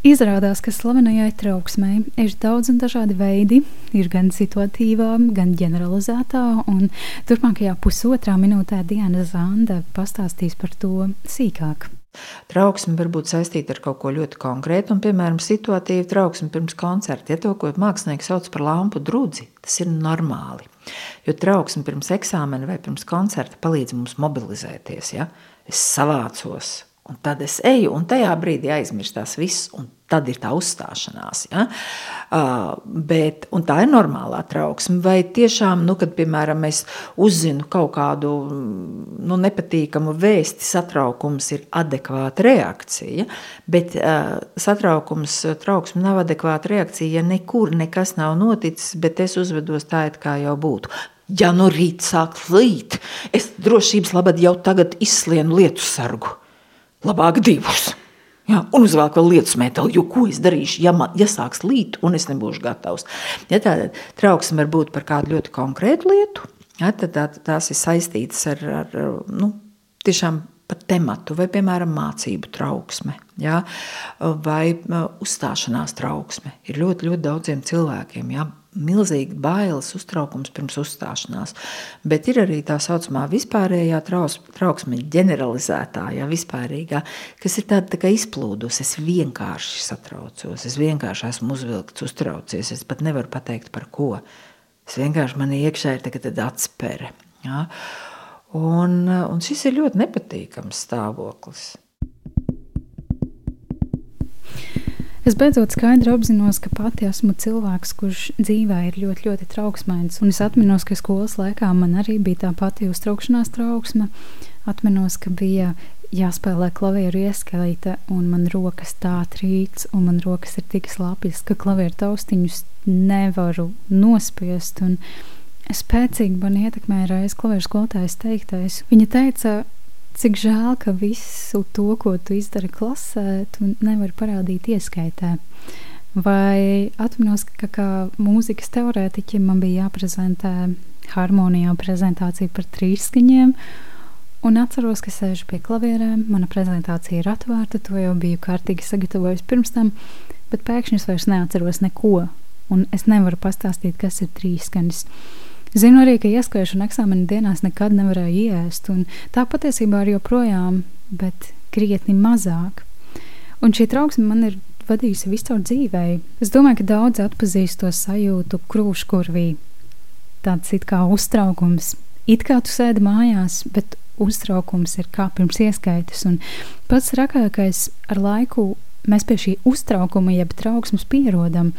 Izrādās, ka slavenajai trauksmei ir daudz un dažādi veidi. Ir gan situatīvā, gan ģeneralizētā, un turpmākajā pusotrā minūtē Diana Zanda pastāstīs par to sīkāk. Trauksme var būt saistīta ar kaut ko ļoti konkrētu, un, piemēram, situatīva trauksme pirms koncerta. Ja to, ko mākslinieks sauc par lampu drudzi, tas ir normāli. Jo trauksme pirms eksāmena vai pirms koncerta palīdz mums mobilizēties. Ja? Es savācos, Un tad es eju, un tajā brīdī aizmirstās viss, un tad ir tā uzstāšanās. Ja? Uh, bet, tā ir normālā trauksme. Vai tiešām, nu, kad piemēram es uzzinu kaut kādu nu, nepatīkamu vēsti, satraukums ir adekvāta reakcija, bet uh, satraukums, trauksme nav adekvāta reakcija, ja nekur nekas nav noticis, bet es uzvedos tā, it kā jau būtu. Ja nu rīt sāk līt, es drošības labad jau tagad izslienu lietu sargu. Labāk divus. Ja, un uzvelk vēl lietus metālu, jo ko es darīšu, ja, man, ja sāks līt, un es nebūšu gatavs. Ja, tāda trauksme var būt par kādu ļoti konkrētu lietu, ja, tad tā, tās ir saistītas ar, ar nu, tiešām par tematu, vai, piemēram, mācību trauksme, ja, vai uzstāšanās trauksme. Ir ļoti, ļoti daudziem cilvēkiem. Ja, milzīgi bailes, uztraukums pirms uzstāšanās. Bet ir arī tā saucamā vispārējā trauksme, ģeneralizētā, ja vispārīgā, kas ir tāda tā izplūdusi. Es vienkārši satraucos, es vienkārši esmu uzvilkts, uztraucies. Es pat nevaru pateikt par ko. Es vienkārši man iekšā ir tagad atspere. Ja? Un, un šis ir ļoti nepatīkams stāvoklis. Es beidzot skaidri apzinos, ka pati esmu cilvēks, kurš dzīvē ir ļoti, ļoti trauksmains. Un es atminos, ka skolas laikā man arī bija tā pati uztraukšanās trauksme. Atminos, ka bija jāspēlē klavieru ieskaita, un man rokas tā trīc, un man rokas ir tik slapjas, ka klavieru taustiņus nevaru nospiest. Un spēcīgi man ietekmēja reizes klavieru skolotājas teiktais. Viņa teica, Cik žēl, ka visu to, ko tu izdari klasē, tu nevari parādīt ieskaitē. Vai atminos, ka kā mūzikas teorētiķim man bija jāprezentē harmonijā prezentācija par trīsskaņiem, un atceros, ka sēžu pie klavierēm, mana prezentācija ir atvērta, to jau biju kārtīgi sagatavojis pirms tam, bet pēkšņi es vairs neatceros neko, un es nevaru pastāstīt, kas ir trīsskaņas. Zinu arī, ka ieskaišana eksāmena dienās nekad nevarēja iēst, un tā patiesībā ir joprojām, bet krietni mazāk. Un šī trauksme man ir vadījusi visu caur dzīvēi. Es domāju, ka daudz atpazīst to sajūtu krūškurvī. Tāds it kā uztraukums. It kā tu sēdi mājās, bet uztraukums ir kā pirms ieskaitas. Un pats rakākais ar laiku mēs pie šī uztraukuma, jeb trauksmes pierodam.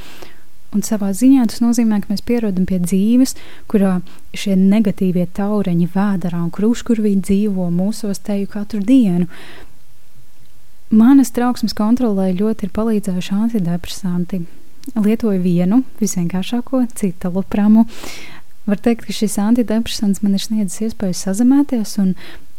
Un savā ziņā tas nozīmē, ka mēs pierodam pie dzīves, kurā šie negatīvie taureņi, vēdā un krūškurvī dzīvo mūsos teju katru dienu. Manas trauksmes kontrolē ļoti ir palīdzējuši antidepresanti. Lietoju vienu, visvienkāršāko, citālu. Var teikt, ka šis antidepresants man ir sniedzis iespēju sazemēties un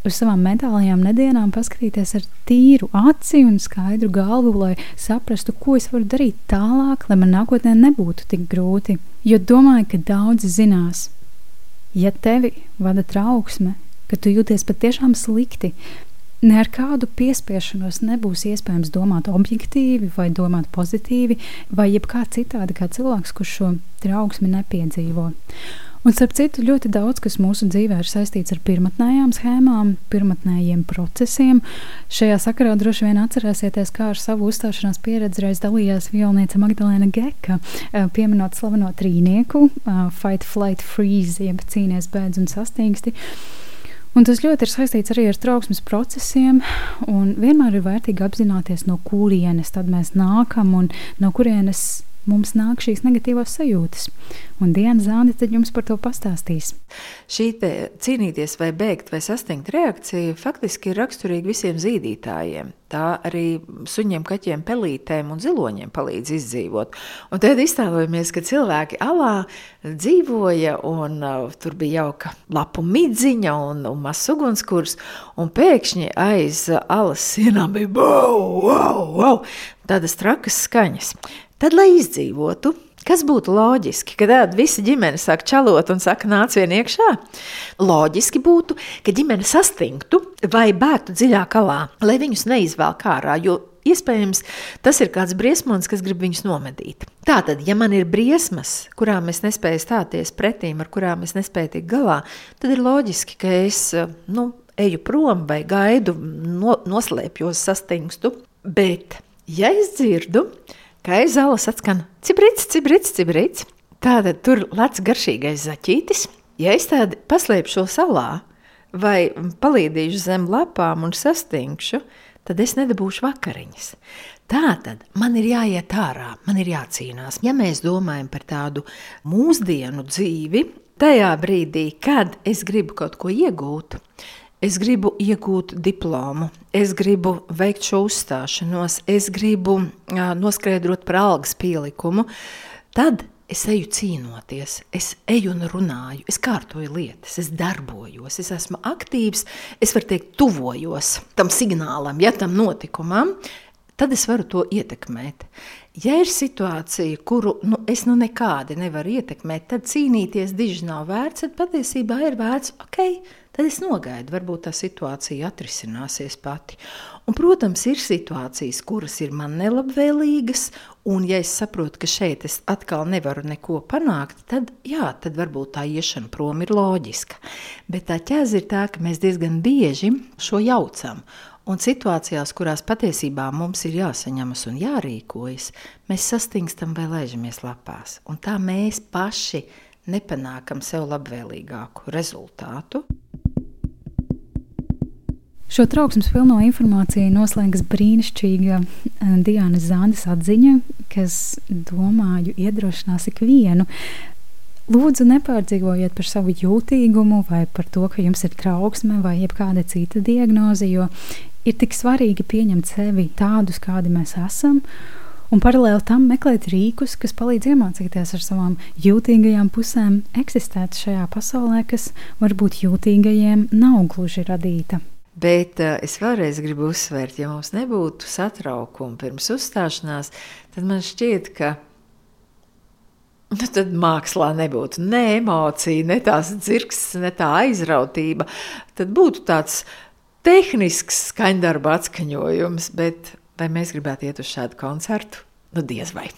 uz savām mentālajām nedēļām paskatīties ar tīru aci un skaidru galvu, lai saprastu, ko es varu darīt tālāk, lai man nākotnē nebūtu tik grūti. Jo domāju, ka daudzi zinās, ja tevi vada trauksme, ka tu jūties patiešām slikti, ne ar kādu piespiešanos nebūs iespējams domāt objektīvi vai domāt pozitīvi, vai jebkā citādi kā cilvēks, kurš šo trauksmi nepiedzīvo. Un, starp citu, ļoti daudz kas mūsu dzīvē ir saistīts ar pirmotnējām schēmām, pirmotnējiem procesiem. Šajā sakarā droši vien atcerēsieties, kā ar savu uzstāšanās pieredzi reiz dalījās violniece Magdalēna Geka, eh, pieminot slaveno trīnieku eh, Fight, Flight, Freeze, jeb cīnies, bēdz un sastīgsti. Un tas ļoti ir saistīts arī ar trauksmes procesiem, vienmēr ir vērtīgi apzināties, no kurienes mēs nākam un no kurienes mums nāk šīs negatīvās sajūtas. Un Diana Zāne tad jums par to pastāstīs. Šī cīnīties vai bēgt vai sastingt reakcija faktiski ir raksturīga visiem zīdītājiem. Tā arī suņiem, kaķiem, pelītēm un ziloņiem palīdz izdzīvot. Un tad iztēlojamies, ka cilvēki alā dzīvoja un uh, tur bija jauka lapu midziņa un, un mazs ugunskurs, un pēkšņi aiz alas sienām bija wow, wow, wow, tādas trakas skaņas. Tad, lai izdzīvotu, kas būtu loģiski, kad tāda visa ģimene sāk čalot un saka, nāc vien iekšā? Loģiski būtu, ka ģimene sastingtu vai bēgtu dziļāk alā, lai viņus neizvēl ārā, jo iespējams tas ir kāds briesmonis, kas grib viņus nomedīt. Tātad, ja man ir briesmas, kurām es nespēju stāties pretīm, ar kurām es nespēju tikt galā, tad ir loģiski, ka es nu, eju prom vai gaidu, no, noslēpjos, sastingstu. Bet, ja es dzirdu, ka kā aiz zāles atskan cibrits, cibrits, cibrits. Tātad tur lec garšīgais zaķītis. Ja es tādu paslēpšu salā, vai palīdīšu zem lapām un sastingšu, tad es nedabūšu vakariņas. Tā tad man ir jāiet ārā, man ir jācīnās. Ja mēs domājam par tādu mūsdienu dzīvi, tajā brīdī, kad es gribu kaut ko iegūt, es gribu iegūt diplomu, es gribu veikt šo uzstāšanos, es gribu uh, noskaidrot par algas pielikumu, tad es eju cīnoties, es eju un runāju, es kārtoju lietas, es darbojos, es esmu aktīvs, es varu teikt, tuvojos tam signālam, ja tam notikumam, tad es varu to ietekmēt. Ja ir situācija, kuru nu, es nu nekādi nevaru ietekmēt, tad cīnīties diži nav vērts, tad patiesībā ir vērts, ok, tad es nogaidu, varbūt tā situācija atrisināsies pati. Un, protams, ir situācijas, kuras ir man nelabvēlīgas, un ja es saprotu, ka šeit es atkal nevaru neko panākt, tad jā, tad varbūt tā iešana prom ir loģiska. Bet tā ķēze ir tā, ka mēs diezgan bieži šo jaucam. Un situācijās, kurās patiesībā mums ir jāsaņemas un jārīkojas, mēs sastingstam vai laižamies lapās. Un tā mēs paši nepanākam sev labvēlīgāku rezultātu. Šo trauksmes pilno informāciju noslēgs brīnišķīga eh, Diānas Zandes atziņa, kas, domāju, iedrošinās ikvienu. Lūdzu, nepārdzīvojiet par savu jūtīgumu vai par to, ka jums ir trauksme vai jebkāda cita diagnoze, jo ir tik svarīgi pieņemt sevi tādus, kādi mēs esam, un paralēli tam meklēt rīkus, kas palīdz iemācīties ar savām jūtīgajām pusēm eksistēt šajā pasaulē, kas varbūt jūtīgajiem nav gluži radīta. Bet uh, es vēlreiz gribu uzsvērt, ja mums nebūtu satraukuma pirms uzstāšanās, tad man šķiet, ka nu, tad mākslā nebūtu ne emocija, ne tās dzirkstes, ne tā aizrautība. Tad būtu tāds tehnisks skaņdarba atskaņojums, bet vai mēs gribētu iet uz šādu koncertu? Nu, diez vai.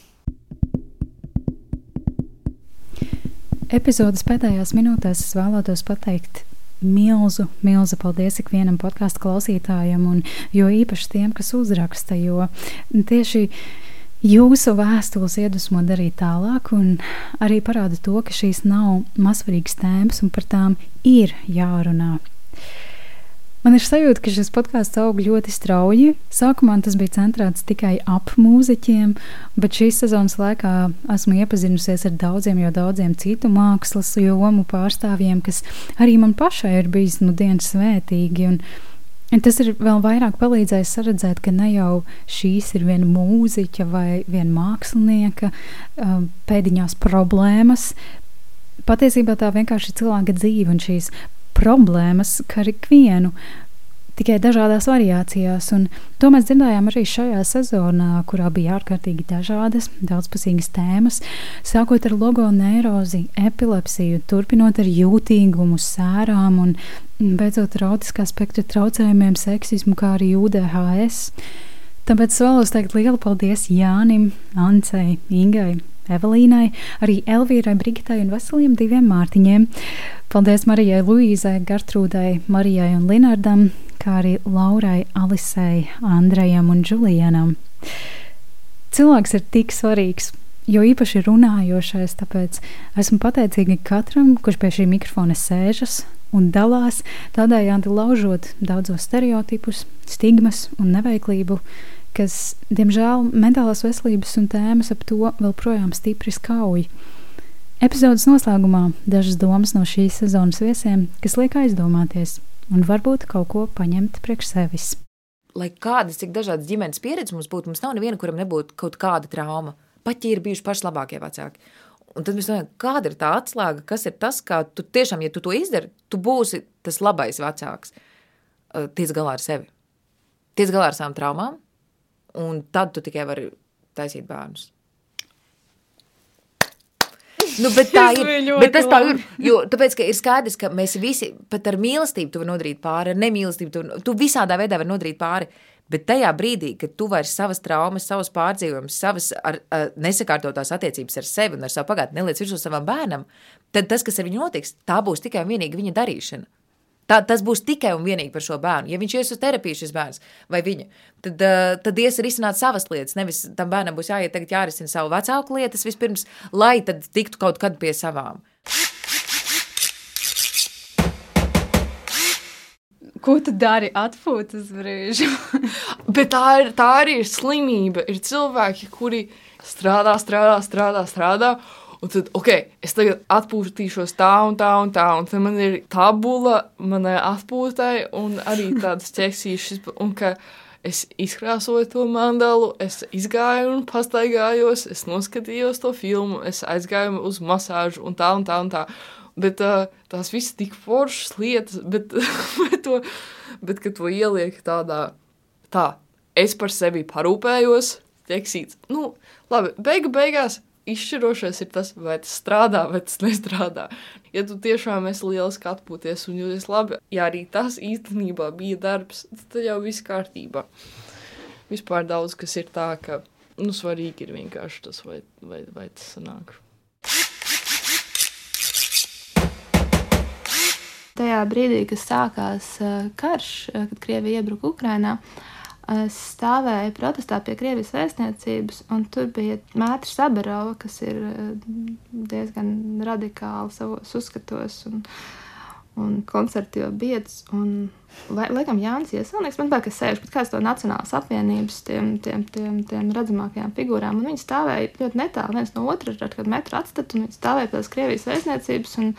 Epizodes pēdējās minūtēs es vēlētos pateikt milzu, milzu paldies ikvienam podkāstu klausītājam, un jo īpaši tiem, kas uzraksta, jo tieši jūsu vēstules iedvesmo darīt tālāk, un arī parāda to, ka šīs nav mazsvarīgas tēmas, un par tām ir jārunā. Man ir sajūta, ka šis podkāsts aug ļoti strauji. Sākumā tas bija centrēts tikai ap mūziķiem, bet šīs sezonas laikā esmu iepazinusies ar daudziem, jau daudziem citu mākslas jomu pārstāvjiem, kas arī man pašai ir bijis nu dienas svētīgi. Un, Un tas ir vēl vairāk palīdzējis redzēt, ka ne jau šīs ir viena mūziķa vai viena mākslinieka um, pēdiņās problēmas. Patiesībā tā vienkārši ir cilvēka dzīve un šīs problēmas, kā arī ikvienu. Tikai dažādās variācijās, un to mēs dzirdējām arī šajā sezonā, kurā bija ārkārtīgi dažādas, daudzpusīgas tēmas, sākot ar logoneirozi, epilepsiju, turpinot ar jūtīgumu, sērām un beidzot ar autiskā spektra traucējumiem, seksismu, kā arī UDHS. Tāpēc vēlos teikt lielu paldies Jānim, Ancei, Ingai, Evelīnai, arī Elvīrai, Brigitai un veseliem diviem Mārtiņiem. Paldies Marijai, Luīzai, Gertrūdai, Marijai un Linardam, kā arī Laurai, Alisei, Andrejam un Julianam. Cilvēks ir tik svarīgs, jo īpaši runājošais, tāpēc esmu pateicīga katram, kurš pie šī mikrofona sēžas un dalās, tādējādi laužot daudzos stereotipus, stigmas un neveiklību, kas, diemžēl, mentālās veselības un tēmas ap to vēl projām stipri skauj. Epizodes noslēgumā dažas domas no šīs sezonas viesiem, kas liek aizdomāties un varbūt kaut ko paņemt priekš sevis. Lai kādas, cik dažādas ģimenes pieredzes mums būtu, mums nav neviena, kuram nebūtu kaut kāda trauma. Pat ja ir bijuši paši labākie vecāki. Un tad mēs domājam, kāda ir tā atslēga, kas ir tas, kā tu tiešām, ja tu to izdari, tu būsi tas labais vecāks. Tiec galā ar sevi. Tiec galā ar savām traumām, un tad tu tikai vari taisīt bērnus. Nu, bet tā ir. Bet tas tā ir. Jo, tāpēc, ka ir skaidrs, ka mēs visi pat ar mīlestību tu vari nodarīt pāri, ar nemīlestību tu, tu visādā veidā vari nodarīt pāri. Bet tajā brīdī, kad tu vairs savas traumas, savas pārdzīvojumus, savas ar, ar, nesakārtotās attiecības ar sevi un ar savu pagātni neliec virsū savam bērnam, tad tas, kas ar viņu notiks, tā būs tikai un vienīgi viņa darīšana. Tā, tas būs tikai un vienīgi par šo bērnu. Ja viņš ies uz terapiju, šis bērns vai viņa, tad, uh, tad ies risināt savas lietas. Nevis tam bērnam būs jāiet tagad jārisina savu vecāku lietas vispirms, lai tad tiktu kaut kad pie savām. ko tu dari atpūtas brīžu? Bet tā, ir, tā arī ir slimība. Ir cilvēki, kuri strādā, strādā, strādā, strādā. Un tad, ok, es tagad atpūtīšos tā un tā un tā. Un tad man ir tabula manai atpūtai un arī tādas ķeksīšas. Un ka es izkrāsoju to mandalu, es izgāju un pastaigājos, es noskatījos to filmu, es aizgāju uz masāžu un tā un tā un tā. Bet uh, tās visas tik foršas lietas, bet, bet, to, bet kad to ieliek tādā, tā, es par sevi parūpējos, ķeksīts. Nu, labi, beigu beigās izšķirošais ir tas, vai tas strādā, vai tas nestrādā. Ja tu tiešām esi liels atpūties un jūties labi, ja arī tas īstenībā bija darbs, tad jau viss kārtībā. Vispār daudz kas ir tā, ka nu, svarīgi ir vienkārši tas, vai, vai, vai tas sanāk. Tajā brīdī, kad sākās uh, karš, uh, kad Krievija iebruka Ukrajinā, es stāvēju protestā pie Krievijas vēstniecības, un tur bija Mētra Sabarova, kas ir uh, diezgan radikāli savos uzskatos un, un biedrs. Un, lai, laikam Jānis Ieselnieks, man liekas, sēž pat kāds to Nacionālas apvienības tiem, tiem, tiem, tiem redzamākajām figūrām, un viņi stāvēja ļoti netālu viens no otra, kad metru atstatu, un viņi stāvēja tās Krievijas vēstniecības, un,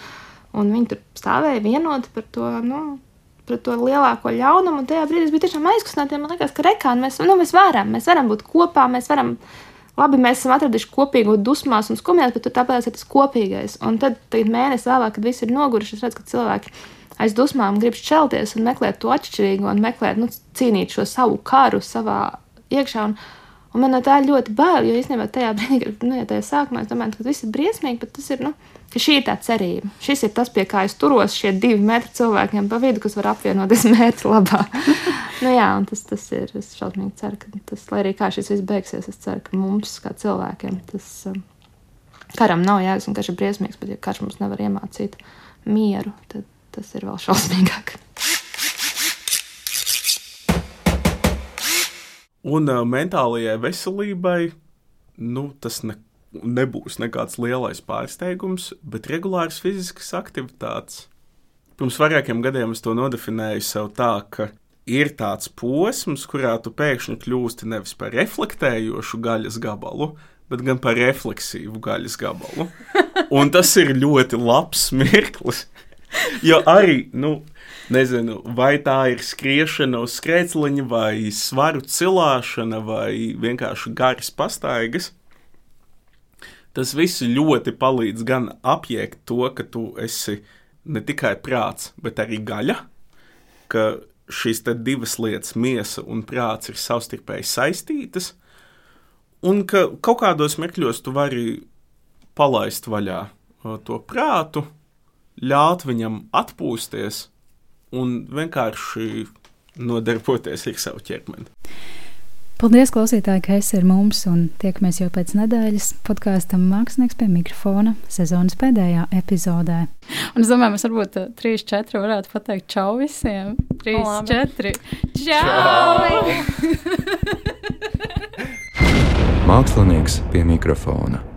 un viņi tur stāvēja vienoti par to, nu, par to lielāko ļaunumu. Un tajā brīdī es biju tiešām aizkustināta. Man liekas, ka rekāni mēs, nu, mēs varam, mēs varam būt kopā, mēs varam. Labi, mēs esam atraduši kopīgo dusmās un skumjās, bet tāpēc ir tas kopīgais. Un tad, tad mēnesis vēlāk, kad viss ir noguruši, es redzu, ka cilvēki aiz dusmām grib šķelties un meklēt to atšķirīgo un meklēt, nu, cīnīt šo savu karu savā iekšā. Un, un man no tā ļoti bail, jo īstenībā tajā brīdī, kad, nu, ja tajā sākumā es domāju, ka viss ir briesmīgi, bet tas ir, nu, ka šī ir tā cerība. Šis ir tas, pie kā es turos, šie divi metri cilvēkiem pa vidu, kas var apvienoties mērķa labā. nu, jā, un tas, tas ir. Es šausmīgi ceru, ka tas, lai arī kā šis viss beigsies, es ceru, ka mums, kā cilvēkiem, tas um, karam nav jēgas un karš ir briesmīgs, bet ja karš mums nevar iemācīt mieru, tad tas ir vēl šausmīgāk. Un uh, mentālajai veselībai, nu, tas ne, nebūs nekāds lielais pārsteigums, bet regulāras fiziskas aktivitātes. Pirms vairākiem gadiem es to nodefinēju sev tā, ka ir tāds posms, kurā tu pēkšņi kļūsti nevis par reflektējošu gaļas gabalu, bet gan par refleksīvu gaļas gabalu. Un tas ir ļoti labs mirklis. Jo arī, nu, nezinu, vai tā ir skriešana uz skrēcliņa, vai svaru cilāšana, vai vienkārši garas pastaigas tas viss ļoti palīdz gan apjēgt to, ka tu esi ne tikai prāts, bet arī gaļa, ka šīs divas lietas, miesa un prāts, ir savstarpēji saistītas, un ka kaut kādos mirkļos tu vari palaist vaļā to prātu, ļaut viņam atpūsties un vienkārši nodarboties ar savu ķermeni. Paldies, klausītāji, ka esi ar mums un tiekamies jau pēc nedēļas podkāstam Mākslinieks pie mikrofona sezonas pēdējā epizodē. Un es domāju, mēs varbūt 3, 4 varētu pateikt čau visiem. 3, o, 4. Čau! Mākslinieks pie mikrofona.